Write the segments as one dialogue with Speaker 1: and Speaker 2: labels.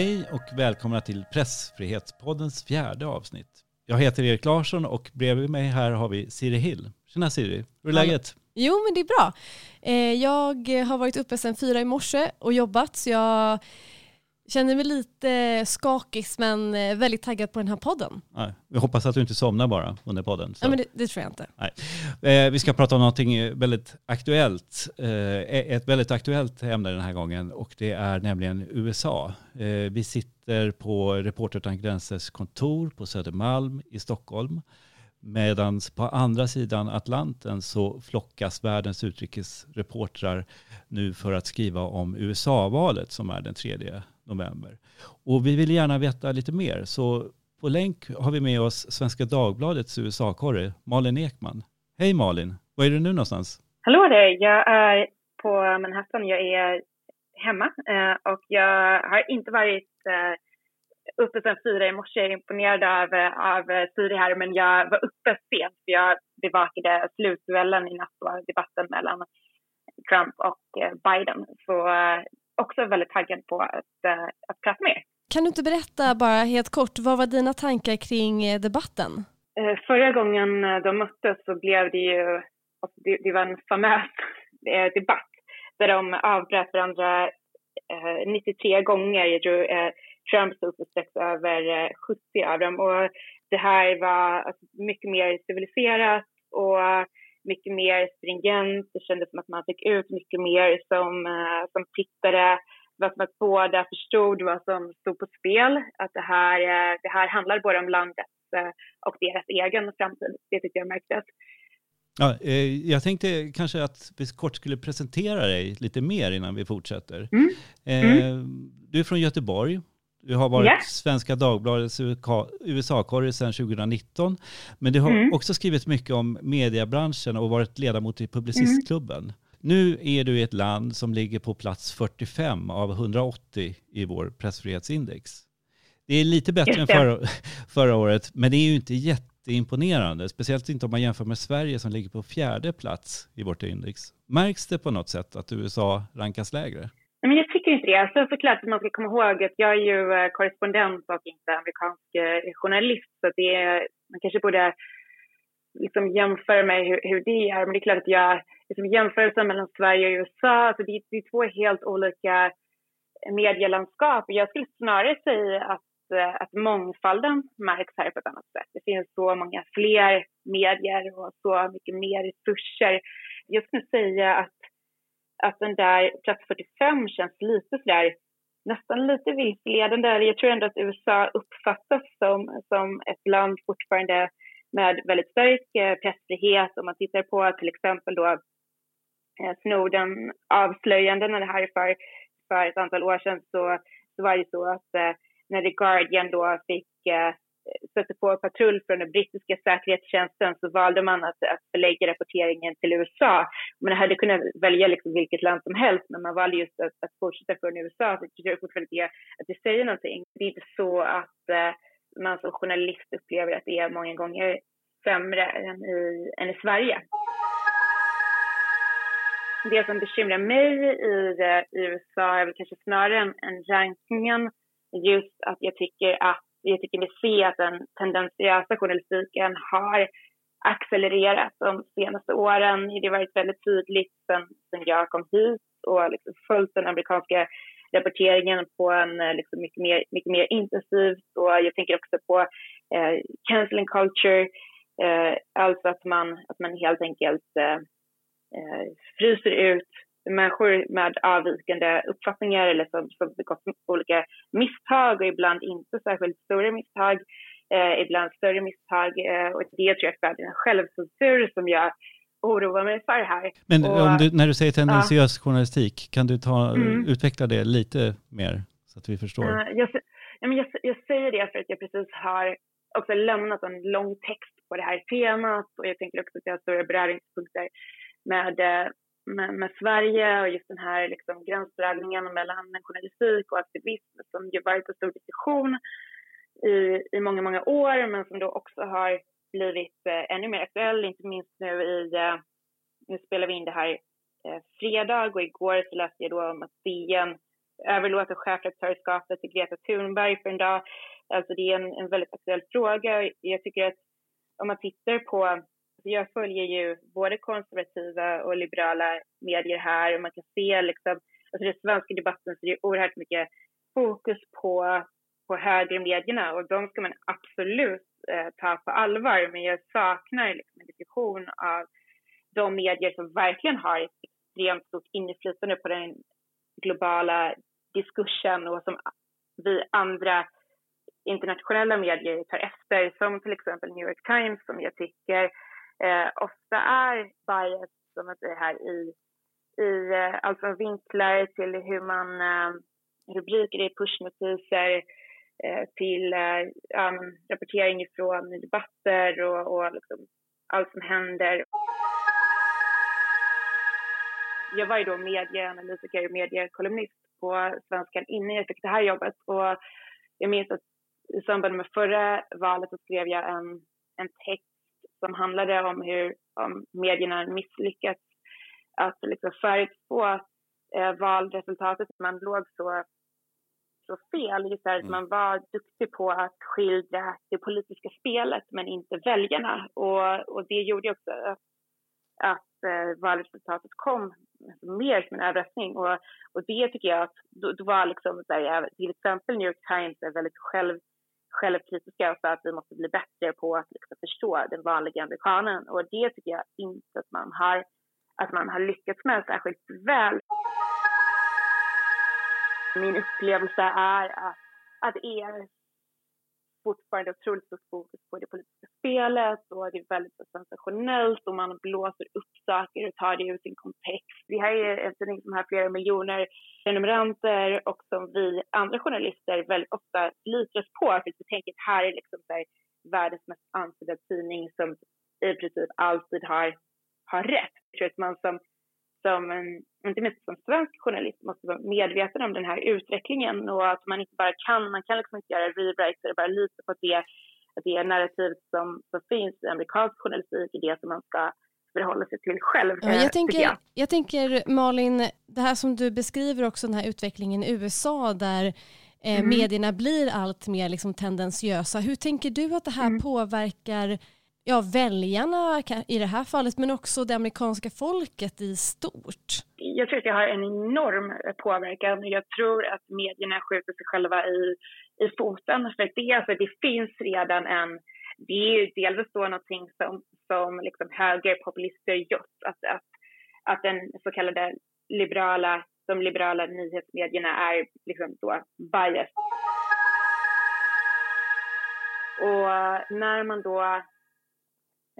Speaker 1: Hej och välkomna till Pressfrihetspoddens fjärde avsnitt. Jag heter Erik Larsson och bredvid mig här har vi Siri Hill. Tjena Siri, hur är läget?
Speaker 2: Jo men det är bra. Eh, jag har varit uppe sedan fyra i morse och jobbat så jag känner mig lite skakig men eh, väldigt taggad på den här podden.
Speaker 1: Nej, vi hoppas att du inte somnar bara under podden.
Speaker 2: Så. Ja, men det, det, tror jag inte.
Speaker 1: Nej. Eh, vi ska prata om någonting väldigt aktuellt. ett väldigt aktuellt ämne den här gången och det är nämligen USA. vi sitter på Reporter utan gränsers kontor på Södermalm i Stockholm. Medan på andra sidan Atlanten så flockas världens utrikesreportrar nu för att skriva om USA-valet som är den 3 november. Och vi vill gärna veta lite mer. Så på länk har vi med oss Svenska Dagbladets USA-korre Malin Ekman. Hej Malin, var är du nu någonstans?
Speaker 3: Hallå där, jag är på Manhattan. Jag är hemma eh, och jag har inte varit eh, uppe sen fyra i morse. Jag är imponerad av, av Siri här, men jag var uppe sent för jag bevakade slutduellen i natt och debatten mellan Trump och eh, Biden. Så eh, också väldigt taggad på att, eh, att prata med er.
Speaker 2: Kan du inte berätta bara helt kort, vad var dina tankar kring debatten?
Speaker 3: Förra gången de möttes så blev det ju, alltså det, det var en famös debatt där de avbröt varandra 93 gånger. Jag tror Trump stod för strax över 70 av dem. Och det här var alltså, mycket mer civiliserat och mycket mer stringent. Det kändes som att man fick ut mycket mer som, uh, som tittare. Det var som att båda förstod vad som stod på spel. Att det här, uh, det här handlar både om landet uh, och deras egen framtid. Det tyckte jag märktes.
Speaker 1: Ja, jag tänkte kanske att vi kort skulle presentera dig lite mer innan vi fortsätter. Mm. Mm. Du är från Göteborg du har varit yeah. Svenska Dagbladets USA-korre sedan 2019. Men du har mm. också skrivit mycket om mediebranschen och varit ledamot i Publicistklubben. Mm. Nu är du i ett land som ligger på plats 45 av 180 i vår pressfrihetsindex. Det är lite bättre än förra, förra året, men det är ju inte jätteimponerande. Speciellt inte om man jämför med Sverige som ligger på fjärde plats i vårt index. Märks det på något sätt att USA rankas lägre?
Speaker 3: Nej, men tycker inte det. Alltså, man ska komma ihåg att jag är ju eh, korrespondent och inte amerikansk eh, journalist. Så det är, man kanske borde liksom jämföra med hur, hur, det är. Men det är klart att jag, liksom jämförelsen mellan Sverige och USA, alltså det, det är två helt olika medielandskap. Jag skulle snarare säga att, eh, att mångfalden märks här på ett annat sätt. Det finns så många fler medier och så mycket mer resurser. Jag skulle säga att att den där plats 45 känns lite sådär nästan lite vilseledande. Jag tror ändå att USA uppfattas som, som ett land fortfarande med väldigt stark eh, pressfrihet. Om man tittar på till exempel då eh, Snowden-avslöjandena här för, för ett antal år sedan så, så var det så att eh, när The Guardian då fick eh, stötte på patrull från den brittiska säkerhetstjänsten så valde man att, att förlägga rapporteringen till USA. Man hade kunnat välja liksom vilket land som helst men man valde just att, att fortsätta från USA. Så jag fortfarande det, att det säger någonting. Det är inte så att eh, man som journalist upplever att det är många gånger sämre än i, än i Sverige. Det som bekymrar mig i, eh, i USA är väl kanske snarare än, än rankingen just att jag tycker att jag tycker mig se att den tendentiösa journalistiken har accelererat de senaste åren. Det har varit väldigt tydligt sen, sen jag kom hit och liksom följt den amerikanska rapporteringen på en eh, liksom mycket, mer, mycket mer intensivt. Och jag tänker också på eh, canceling culture, eh, alltså att man, att man helt enkelt eh, eh fryser ut människor med avvikande uppfattningar eller som, som begått olika misstag och ibland inte särskilt stora misstag, eh, ibland större misstag. Eh, och det tror jag är en självcensur som jag oroar mig för här.
Speaker 1: Men och, om du, när du säger tendentiös ja. journalistik, kan du ta, mm. utveckla det lite mer så att vi förstår? Uh,
Speaker 3: jag, jag, jag, säger det för att jag precis har också lämnat en lång text på det här temat och jag tänker också att jag har stora beröringspunkter med, eh, med, med, Sverige och just den här liksom, gränsdragningen mellan journalistik och aktivism som ju varit en stor diskussion i, i många, många år men som då också har blivit eh, ännu mer aktuell, inte minst nu i, eh, nu spelar vi in det här eh, fredag och igår så läste jag då om att DN överlåter chefredaktörskapet till Greta Thunberg för en dag. Alltså det är en, en väldigt aktuell fråga. Jag tycker att om man tittar på, jag följer ju både konservativa och liberala medier här och man kan se liksom, alltså den svenska debatten så det är oerhört mycket fokus på, på högermedierna och de ska man absolut eh, ta på allvar. Men jag saknar liksom en diskussion av de medier som verkligen har ett extremt stort inflytande på den globala diskursen och som vi andra internationella medier tar efter, som till exempel New York Times som jag tycker eh, ofta är bias, som man säger här, i, i eh, allt från vinklar till hur man eh, rubriker i pushnotiser eh, till eh, um, rapportering från debatter och, och liksom allt som händer. Jag var ju då medieanalytiker och mediekolumnist på Svenskan innan jag fick det här jobbet och jag minns att i samband med förra valet så skrev jag en, en text som handlade om hur om medierna misslyckats att liksom förutspå eh, valresultatet. Man låg så, så fel, just mm. man var duktig på att skildra det politiska spelet men inte väljarna. Och, och det gjorde också att, att eh, valresultatet kom mer som en överraskning. Och, och det tycker jag att, då, då var liksom, där, till exempel New York Times är väldigt själv självkritiska för att vi måste bli bättre på att liksom förstå den vanliga amerikanen. Och det tycker jag inte att man har, att man har lyckats med särskilt väl. Min upplevelse är att, att ERC fortfarande otroligt stort fokus på det politiska spelet och det är väldigt sensationellt och man blåser upp saker och tar det ur sin kontext. Det här är en tidning som har flera miljoner prenumeranter och som vi andra journalister väldigt ofta litar oss på för vi tänker att här är liksom här, världens mest ansedda tidning som i princip alltid har, har rätt. Jag tror att man som som, inte minst som svensk journalist, måste vara medveten om den här utvecklingen och att man inte bara kan, man kan liksom inte göra rewrites och bara lita på att det, att det narrativ som, som finns i amerikansk journalistik är det som man ska förhålla sig till själv.
Speaker 2: Ja, jag, tänker, jag. jag tänker Malin, det här som du beskriver också den här utvecklingen i USA där eh, mm. medierna blir allt mer liksom tendensiösa. Hur tänker du att det här mm. påverkar ja, väljarna i det här fallet, men också det amerikanska folket i stort?
Speaker 3: Jag tror att det har en enorm påverkan. Jag tror att medierna skjuter sig själva i, i foten. För det, alltså, det finns redan en... Det är ju delvis då någonting som, som liksom högerpopulister gjort. Att, att, att den så kallade liberala, de liberala nyhetsmedierna är liksom då biased. Och när man då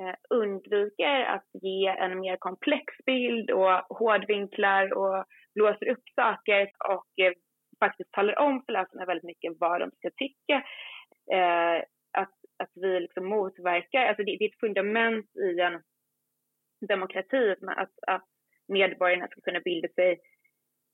Speaker 3: Eh, undviker att ge en mer komplex bild och hårdvinklar och blåser upp saker och eh, faktiskt talar om för läsarna väldigt mycket vad de ska tycka. Eh, att, att vi liksom motverkar, alltså det, det, är ett fundament i en demokrati att, att medborgarna ska kunna bilda sig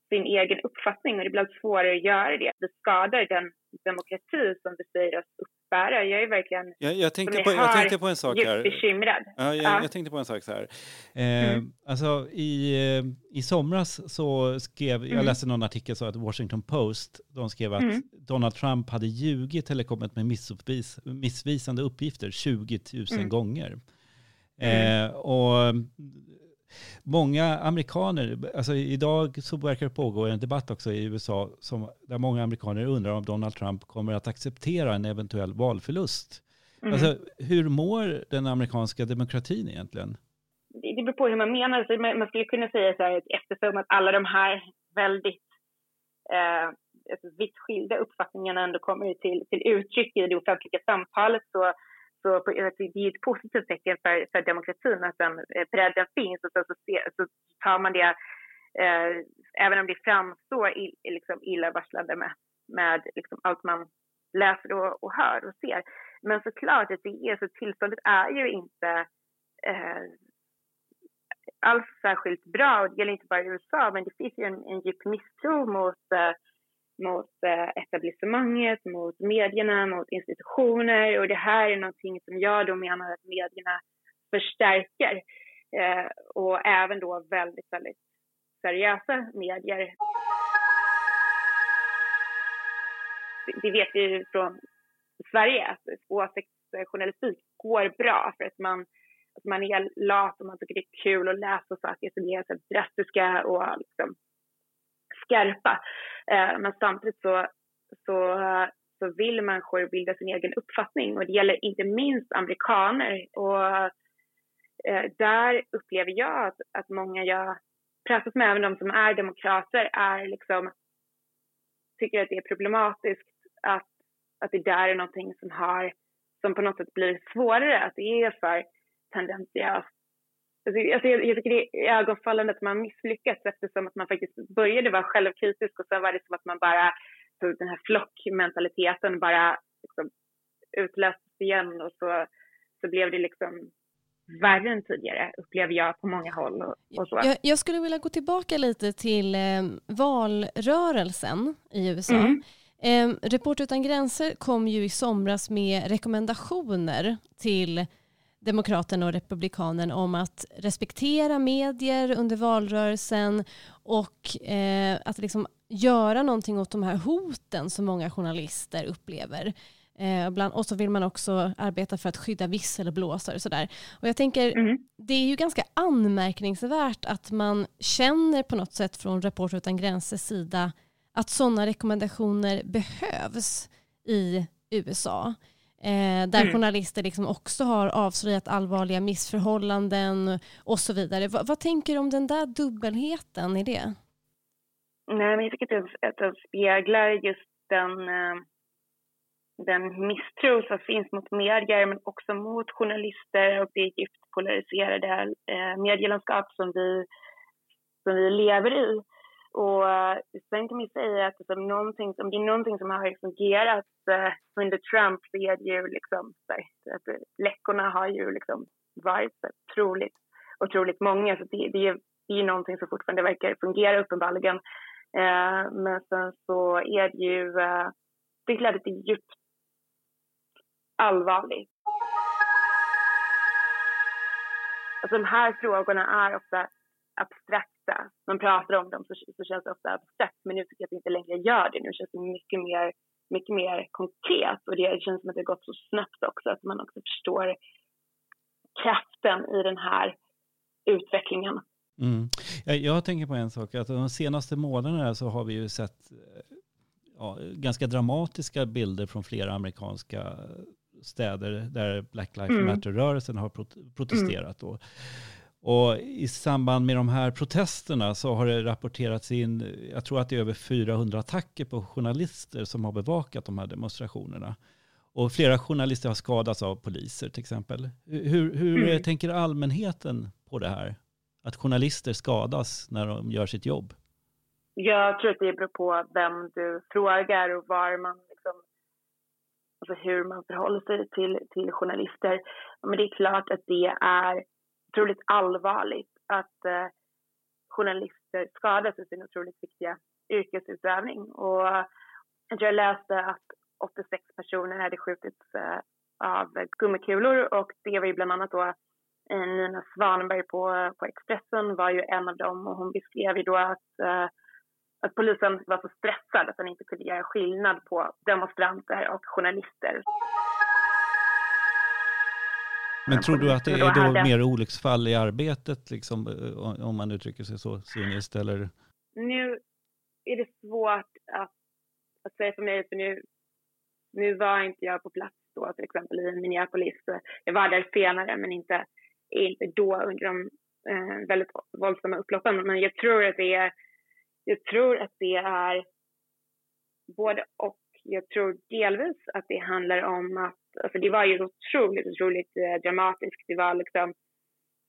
Speaker 3: sin egen uppfattning och det blir allt svårare att göra det. Det skadar den demokrati som vi säger oss uppbära. Jag är verkligen,
Speaker 1: jag, jag, tänkte, på, jag tänkte på en sak här.
Speaker 3: bekymrad.
Speaker 1: Ja, jag, ja. jag tänkte på en sak så här. Eh, mm. Alltså i, i somras så skrev, jag mm. läste någon artikel så att Washington Post, de skrev att mm. Donald Trump hade ljugit eller kommit med missuppvis, missvisande uppgifter 20 000 mm. gånger. Mm. Eh, och många amerikaner, alltså idag så verkar det pågå en debatt också i USA som, där många amerikaner undrar om Donald Trump kommer att acceptera en eventuell valförlust. Mm. Alltså, hur mår den amerikanska demokratin egentligen?
Speaker 3: Det beror på hur man menar. Så man skulle kunna säga så här, eftersom att alla de här väldigt eh, alltså vitt skilda uppfattningarna ändå kommer till, till uttryck i det offentliga samtalet så så det är ett positivt tecken för, för demokratin att den bredden eh, finns och så, så, så tar man det, eh, även om det framstår i, liksom illavarslande med, med liksom allt man läser och, och hör och ser. Men såklart att det är så tillståndet är ju inte eh, alls särskilt bra och det gäller inte bara i USA men det finns ju en, en djup misstro mot eh, mot eh, etablissemanget, mot medierna, mot institutioner och det här är någonting som jag då menar att medierna förstärker eh, och även då väldigt, väldigt seriösa medier. det vet vi ju från Sverige, att åsiktsjournalistik går bra för att man, att man är lat och man tycker det är kul att läsa saker som är så drastiska och liksom skarpa. Eh, men samtidigt så, så, så vill människor bilda sin egen uppfattning och det gäller inte minst amerikaner. Och eh, där upplever jag att, att många jag pratat med, även de som är demokrater, är liksom tycker att det är problematiskt att, att det där är någonting som har som på något sätt blir svårare, att det är för tendentiöst. Alltså, alltså, jag, jag tycker det är ögonfallande att man misslyckats eftersom att man faktiskt började vara självkritisk och sen var det som att man bara den här flockmentaliteten bara liksom, utlöstes igen och så, så blev det liksom värre än tidigare, upplever jag på många håll. Och, och så.
Speaker 2: Jag, jag, skulle vilja gå tillbaka lite till eh, valrörelsen i USA. Mm. Eh, Report utan gränser kom ju i somras med rekommendationer till Demokraterna och Republikanen om att respektera medier under valrörelsen och eh, att liksom göra någonting åt de här hoten som många journalister upplever. Eh, bland, och så vill man också arbeta för att skydda visselblåsare och sådär. Och jag tänker, mm. det är ju ganska anmärkningsvärt att man känner på något sätt från Reporter utan gränsers sida att sådana rekommendationer behövs i USA. Eh, där mm. journalister liksom också har avslöjat allvarliga missförhållanden och så vidare. Va, vad tänker du om den där dubbelheten i det?
Speaker 3: Nej, men jag tycker att det speglar just den eh den misstro som finns mot medier men också mot journalister och det djupt polariserade eh, medielandskap som vi, som vi lever i. Och eh, sen kan man säga att liksom, någonting, om det är någonting som har liksom fungerat eh, under Trump så är det ju liksom, att eh, läckorna har ju liksom varit otroligt, otroligt många. Så det, det, är, det är någonting som fortfarande verkar fungera uppenbarligen. Eh, men sen så är det ju, eh, det är klart att det är djupt allvarligt. Alltså de här frågorna är ofta abstrakta. Man pratar om dem så, så känns det ofta abstrakt men nu tycker jag att det inte längre gör det. Nu känns det mycket mer, mycket mer konkret och det känns som att det har gått så snabbt också att man också förstår kraften i den här utvecklingen.
Speaker 1: Mm. Jag, jag tänker på en sak, att de senaste månaderna så har vi ju sett ja, ganska dramatiska bilder från flera amerikanska städer där Black Lives mm. Matter-rörelsen har protesterat. Mm. Och i samband med de här protesterna så har det rapporterats in, jag tror att det är över 400 attacker på journalister som har bevakat de här demonstrationerna. Och flera journalister har skadats av poliser till exempel. Hur, hur mm. tänker allmänheten på det här? Att journalister skadas när de gör sitt jobb?
Speaker 3: Jag tror att det beror på vem du frågar och var man alltså hur man förhåller sig till, till journalister. Men det är klart att det är otroligt allvarligt att eh, journalister skadas i sin otroligt viktiga yrkesutövning. Och jag läste att 86 personer hade skjutits eh, av gummikulor och det var ju bland annat då eh, Nina Svanberg på, på Expressen var ju en av dem och hon beskrev ju då att eh, att polisen var så stressad att den inte kunde göra skillnad på demonstranter och journalister.
Speaker 1: Men tror du att det är då hade... mer olycksfall i arbetet, liksom, om man uttrycker sig så cyniskt? Eller?
Speaker 3: Nu är det svårt att, att säga för mig, för nu, nu var inte jag på plats då, till exempel i Minneapolis. Jag var där senare, men inte, inte då under de eh, väldigt våldsamma upploppen. Men jag tror att det är jag tror att det är både och. Jag tror delvis att det handlar om att, alltså det var ju otroligt, otroligt eh, dramatiskt. Det var liksom,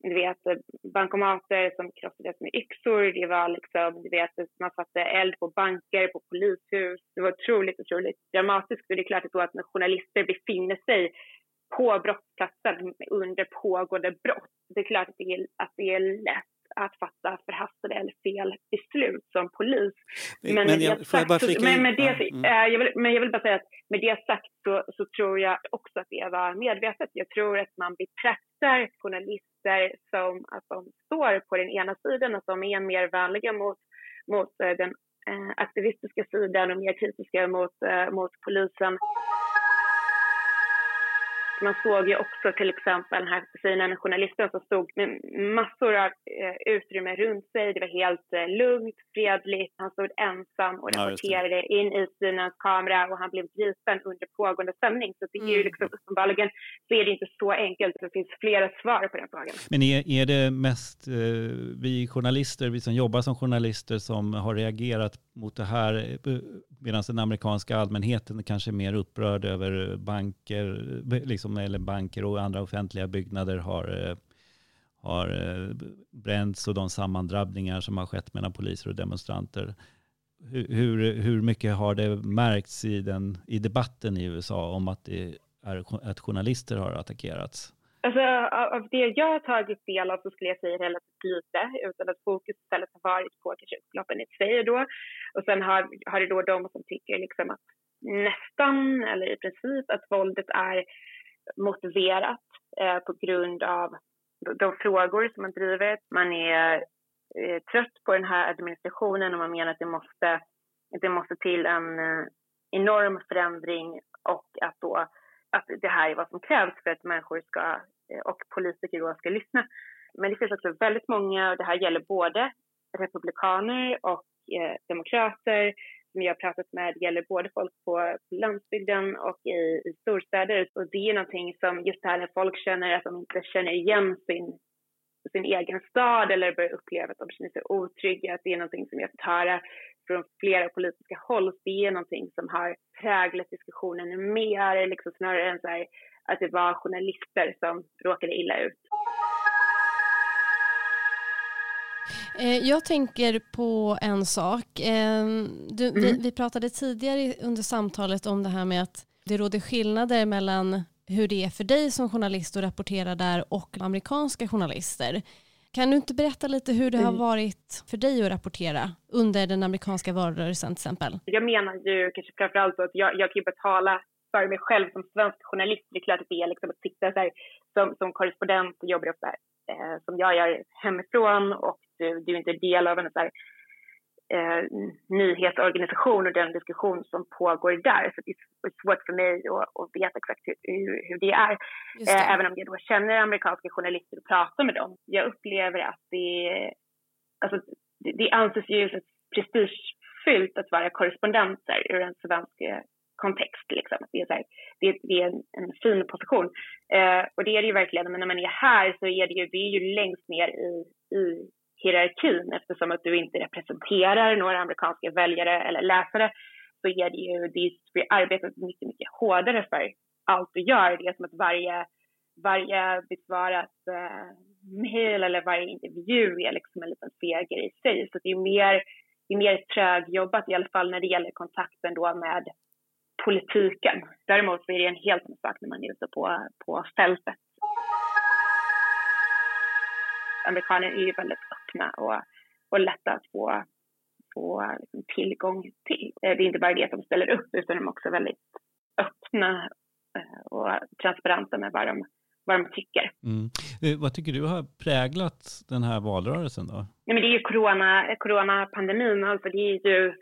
Speaker 3: du vet, eh, bankomater som krossades med yxor. Det var liksom, du vet, man satte eld på banker, på polishus. Det var otroligt, otroligt dramatiskt. Och det är klart att, då att när journalister befinner sig på brottsplatsen under pågående brott, det är klart att det är, att det är lätt att fatta förhastade eller fel beslut som polis.
Speaker 1: Men, men, jag, sagt, jag så,
Speaker 3: men, med det, mm. äh, jag vill, men jag vill bara säga att med det sagt så, så tror jag också att det var medvetet. Jag tror att man betraktar journalister som att de står på den ena sidan, att de är mer vänliga mot, mot äh, den eh, aktivistiska sidan och mer kritiska mot, eh, mot polisen. Man såg ju också till exempel den här fina journalisten som stod med massor av eh, utrymme runt sig. Det var helt eh, lugnt, fredligt. Han stod ensam och rapporterade ja, in i sina kamera och han blev gripen under pågående sändning. Så det är ju mm. liksom uppenbarligen så är det inte så enkelt. Det finns flera svar på den frågan.
Speaker 1: Men är, är det mest eh, vi journalister, vi som jobbar som journalister som har reagerat mot det här eh, medan den amerikanska allmänheten kanske är mer upprörd över banker, liksom eller banker och andra offentliga byggnader har, eh, har eh, bränts och de sammandrabbningar som har skett mellan poliser och demonstranter. Hur, hur mycket har det märkts i, den, i debatten i USA om att, det är, att journalister har attackerats?
Speaker 3: Alltså, av det jag har tagit del av så skulle jag säga relativt lite utan att fokus istället har varit på kanske upploppen i sig då. Och sen har, har det då de som tycker liksom att nästan eller i princip att våldet är motiverat eh, på grund av de frågor som man driver. Man är eh, trött på den här administrationen och man menar att det måste, det måste till en eh, enorm förändring och att då att det här är vad som krävs för att människor ska, eh, och politiker då ska lyssna. Men det finns också väldigt många, och det här gäller både republikaner och eh, demokrater som jag har pratat med gäller både folk på landsbygden och i, i storstäder. Och det är någonting som just det här när folk känner att de inte känner igen sin, sin egen stad eller börjar uppleva att de känner sig otrygga, att det är någonting som jag fått höra från flera politiska håll. Det är någonting som har präglat diskussionen mer, liksom snarare än så här, att det var journalister som råkade illa ut.
Speaker 2: Eh, jag tänker på en sak. Ehm, du, mm. vi, vi, pratade tidigare under samtalet om det här med att det råder skillnader mellan hur det är för dig som journalist att rapportera där och amerikanska journalister. Kan du inte berätta lite hur det har mm. varit för dig att rapportera under den amerikanska valrörelsen till exempel?
Speaker 3: Jag menar ju kanske framförallt att jag, jag kan ju betala för mig själv som svensk journalist. Det är klart att det är liksom att sitta så här, som, som korrespondent och jobba här, eh, som jag gör hemifrån och du, du är inte del av en så här, eh, nyhetsorganisation och den diskussion som pågår där. Så det är svårt för mig att, att veta exakt hur, hur det är. Det. Eh, även om jag då känner amerikanska journalister och pratar med dem. Jag upplever att det, alltså, det, det anses ju prestigefyllt att vara korrespondenter ur en svensk kontext. Liksom. Det, är så här, det, det, är en, en fin position. Eh, och det är det ju verkligen, men när man är här så är det ju, det är ju längst ner i, i hierarkin eftersom att du inte representerar några amerikanska väljare eller läsare så är det ju, det är arbetet mycket, mycket hårdare för allt du gör. Det är som att varje, varje besvarat eh, mejl eller varje intervju är liksom en liten seger i sig. Så det är mer, det är mer trögjobbat i alla fall när det gäller kontakten då med politiken. Däremot är det en helt annan sak när man är ute på, på fältet amerikaner är ju väldigt öppna och, och lätta att få, få liksom tillgång till. Eh, det är inte bara det att de ställer upp utan de är också väldigt öppna eh, och transparenta med vad de, vad de tycker.
Speaker 1: Mm. Eh, vad tycker du har präglat den här valrörelsen då?
Speaker 3: Ja, men det är ju corona, coronapandemin. Alltså det är ju,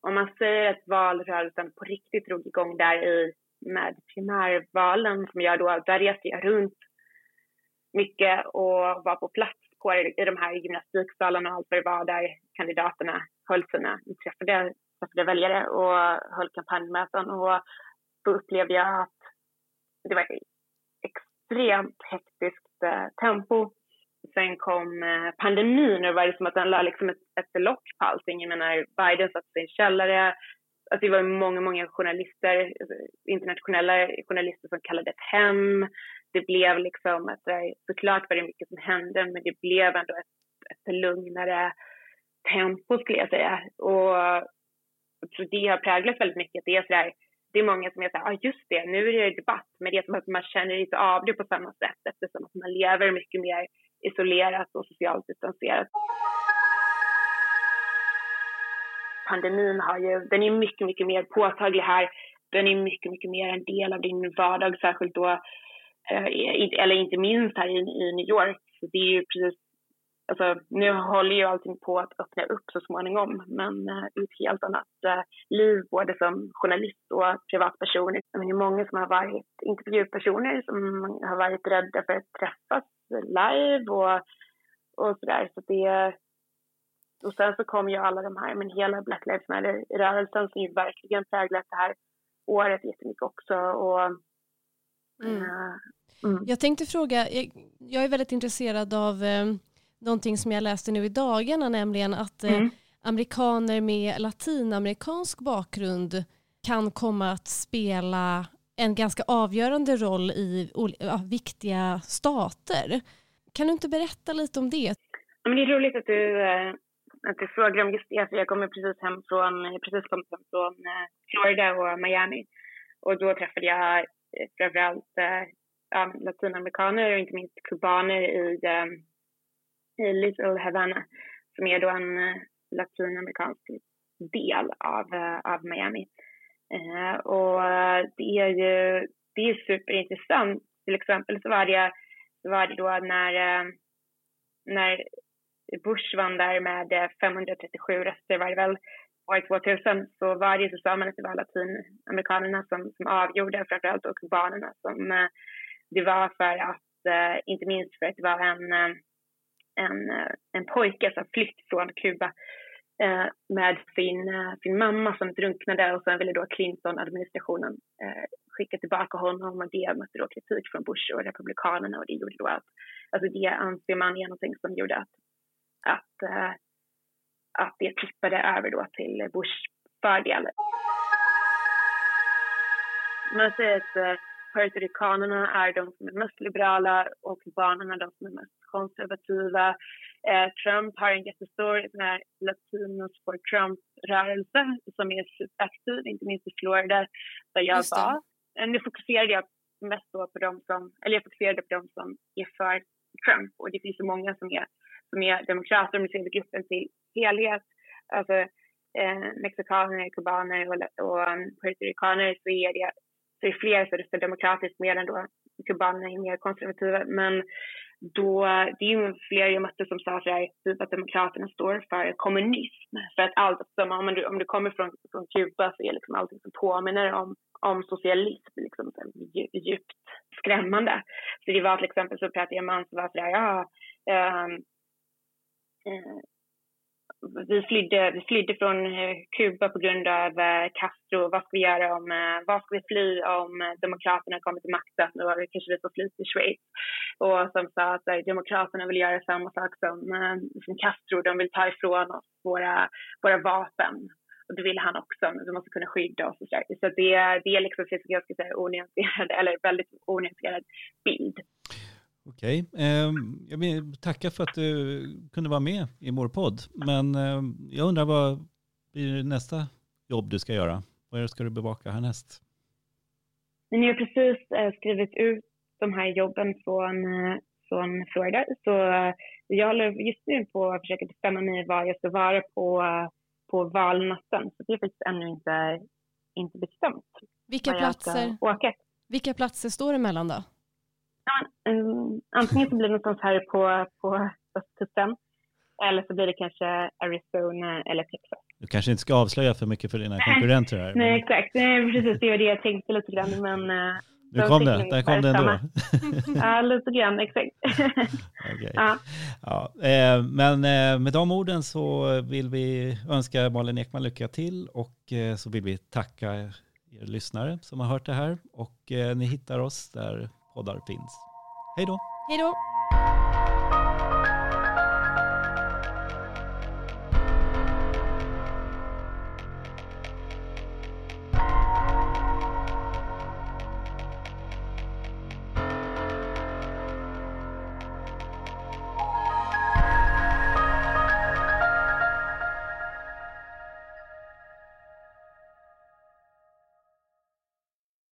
Speaker 3: om man säger att valrörelsen på riktigt drog igång där i med primärvalen som jag då, där reste jag runt mycket och var på plats på i de här gymnastiksalarna och allt vad det var där kandidaterna höll sina, träffade, träffade väljare och höll kampanjmöten och då upplevde jag att det var ett extremt hektiskt eh, tempo. Sen kom eh, pandemin och det var som att den la liksom ett, ett lock på allting. Jag menar, Biden satt i en källare. Alltså det var många, många journalister, internationella journalister som kallade ett hem det blev liksom, att såklart var det mycket som hände, men det blev ändå ett, ett lugnare tempo skulle jag säga. Och jag tror det har präglat väldigt mycket. Det är, så där, det är många som är såhär, ah, just det, nu är det debatt, men det är som att man känner inte av det på samma sätt eftersom att man lever mycket mer isolerat och socialt distanserat. Pandemin har ju, den är mycket, mycket mer påtaglig här. Den är mycket, mycket mer en del av din vardag, särskilt då eh, eller inte minst här i, i New York. Så det är ju precis alltså, nu håller ju allting på att öppna upp så småningom, men uh, i ett helt annat uh, liv, både som journalist och privatperson. Det är många som har varit intervjupersoner som har varit rädda för att träffas live och, och sådär. Så det, och sen så kom ju alla de här, men hela Black Lives Matter-rörelsen som ju verkligen präglat det här året jättemycket också. Och,
Speaker 2: mm. Uh, mm. Jag tänkte fråga, jag, jag, är väldigt intresserad av eh, någonting som jag läste nu i dagarna, nämligen att eh, mm. amerikaner med latinamerikansk bakgrund kan komma att spela en ganska avgörande roll i ja, viktiga stater. Kan du inte berätta lite om det?
Speaker 3: Men det är roligt att du, eh, att du frågar om just det, för jag kommer precis hem från, precis kommit hem från eh, Florida och Miami. Och då träffade jag framförallt ja, latinamerikaner och inte minst kubaner i Little Havana som är då en eh, latinamerikansk del av, eh, av Miami. Eh, och eh, det är ju det är superintressant. Till exempel så var det, så var det då när, när Bush vann där med 537 röster var det väl, år 2000 så var det så sa man att det var latinamerikanerna som, som avgjorde, framförallt och kubanerna som det var för att, inte minst för att det var en en, eh, en pojke som flytt från Kuba eh, med sin, eh, sin mamma som drunknade och sen ville då Clinton-administrationen eh, skicka tillbaka honom och det mötte då kritik från Bush och Republikanerna och det gjorde då att, alltså det anser man är någonting som gjorde att, att, eh, att det tippade över då till Bush fördel. Man säger att eh, puertoricanerna är de som är mest liberala och kubanerna de som är mest konservativa. Eh, Trump har en jättestor här Latinos for Trump-rörelse som är superaktiv, inte minst i Florida där jag var. Eh, nu fokuserade jag mest på de som, eller jag fokuserade på de som är för Trump och det finns så många som är, som är demokrater om vi ser gruppen till helhet. Alltså eh, mexikaner, kubaner och, och um, puertoricaner så är det så är fler som röstar demokratiskt medan då kubanerna är mer konservativa. Men då, det är ju fler jag mötte som sa så här, typ att Demokraterna står för kommunism. För att allt, som, om, du, om du kommer från, från Kuba så är liksom allting som påminner om, om socialism liksom, djupt skrämmande. Så det var till exempel så pratade jag med en som var så här, ja, um, vi flydde, vi flydde från eh, Kuba på grund av eh, Castro. Vad ska vi göra om, eh, vad ska vi fly om Demokraterna kommer till makten? Då kanske vi får fly till Schweiz. Och som sa att Demokraterna vill göra samma sak som, som Castro. De vill ta ifrån oss våra, våra vapen. Och det vill han också, men vi måste kunna skydda oss. Och så så det, det är liksom, jag ska säga, onyanserad, eller väldigt onyanserad bild.
Speaker 1: Okej, eh, jag vill tacka för att du kunde vara med i vår podd. Men eh, jag undrar vad blir nästa jobb du ska göra? Vad ska du bevaka härnäst?
Speaker 3: Ni har precis eh, skrivit ut de här jobben från, eh, från Florida. Så eh, jag håller just nu på att försöka bestämma mig vad jag ska vara på, på valnatten. Så det är faktiskt ännu inte, inte bestämt.
Speaker 2: Vilka platser, vilka platser står det mellan då?
Speaker 3: Um, antingen så blir det någonstans här på, på östkusten eller så blir det kanske Arizona eller Texas.
Speaker 1: Du kanske inte ska avslöja för mycket för dina konkurrenter här.
Speaker 3: Nej, exakt. Nej, precis. Det var det jag tänkte lite grann. Men, uh,
Speaker 1: nu kom det. Där kom det ändå.
Speaker 3: ja, lite grann. Exakt.
Speaker 1: okay. ja. Ja, eh, men eh, med de orden så vill vi önska Malin Ekman lycka till och eh, så vill vi tacka er lyssnare som har hört det här och eh, ni hittar oss där poddar finns. Hej då!
Speaker 2: Hej då!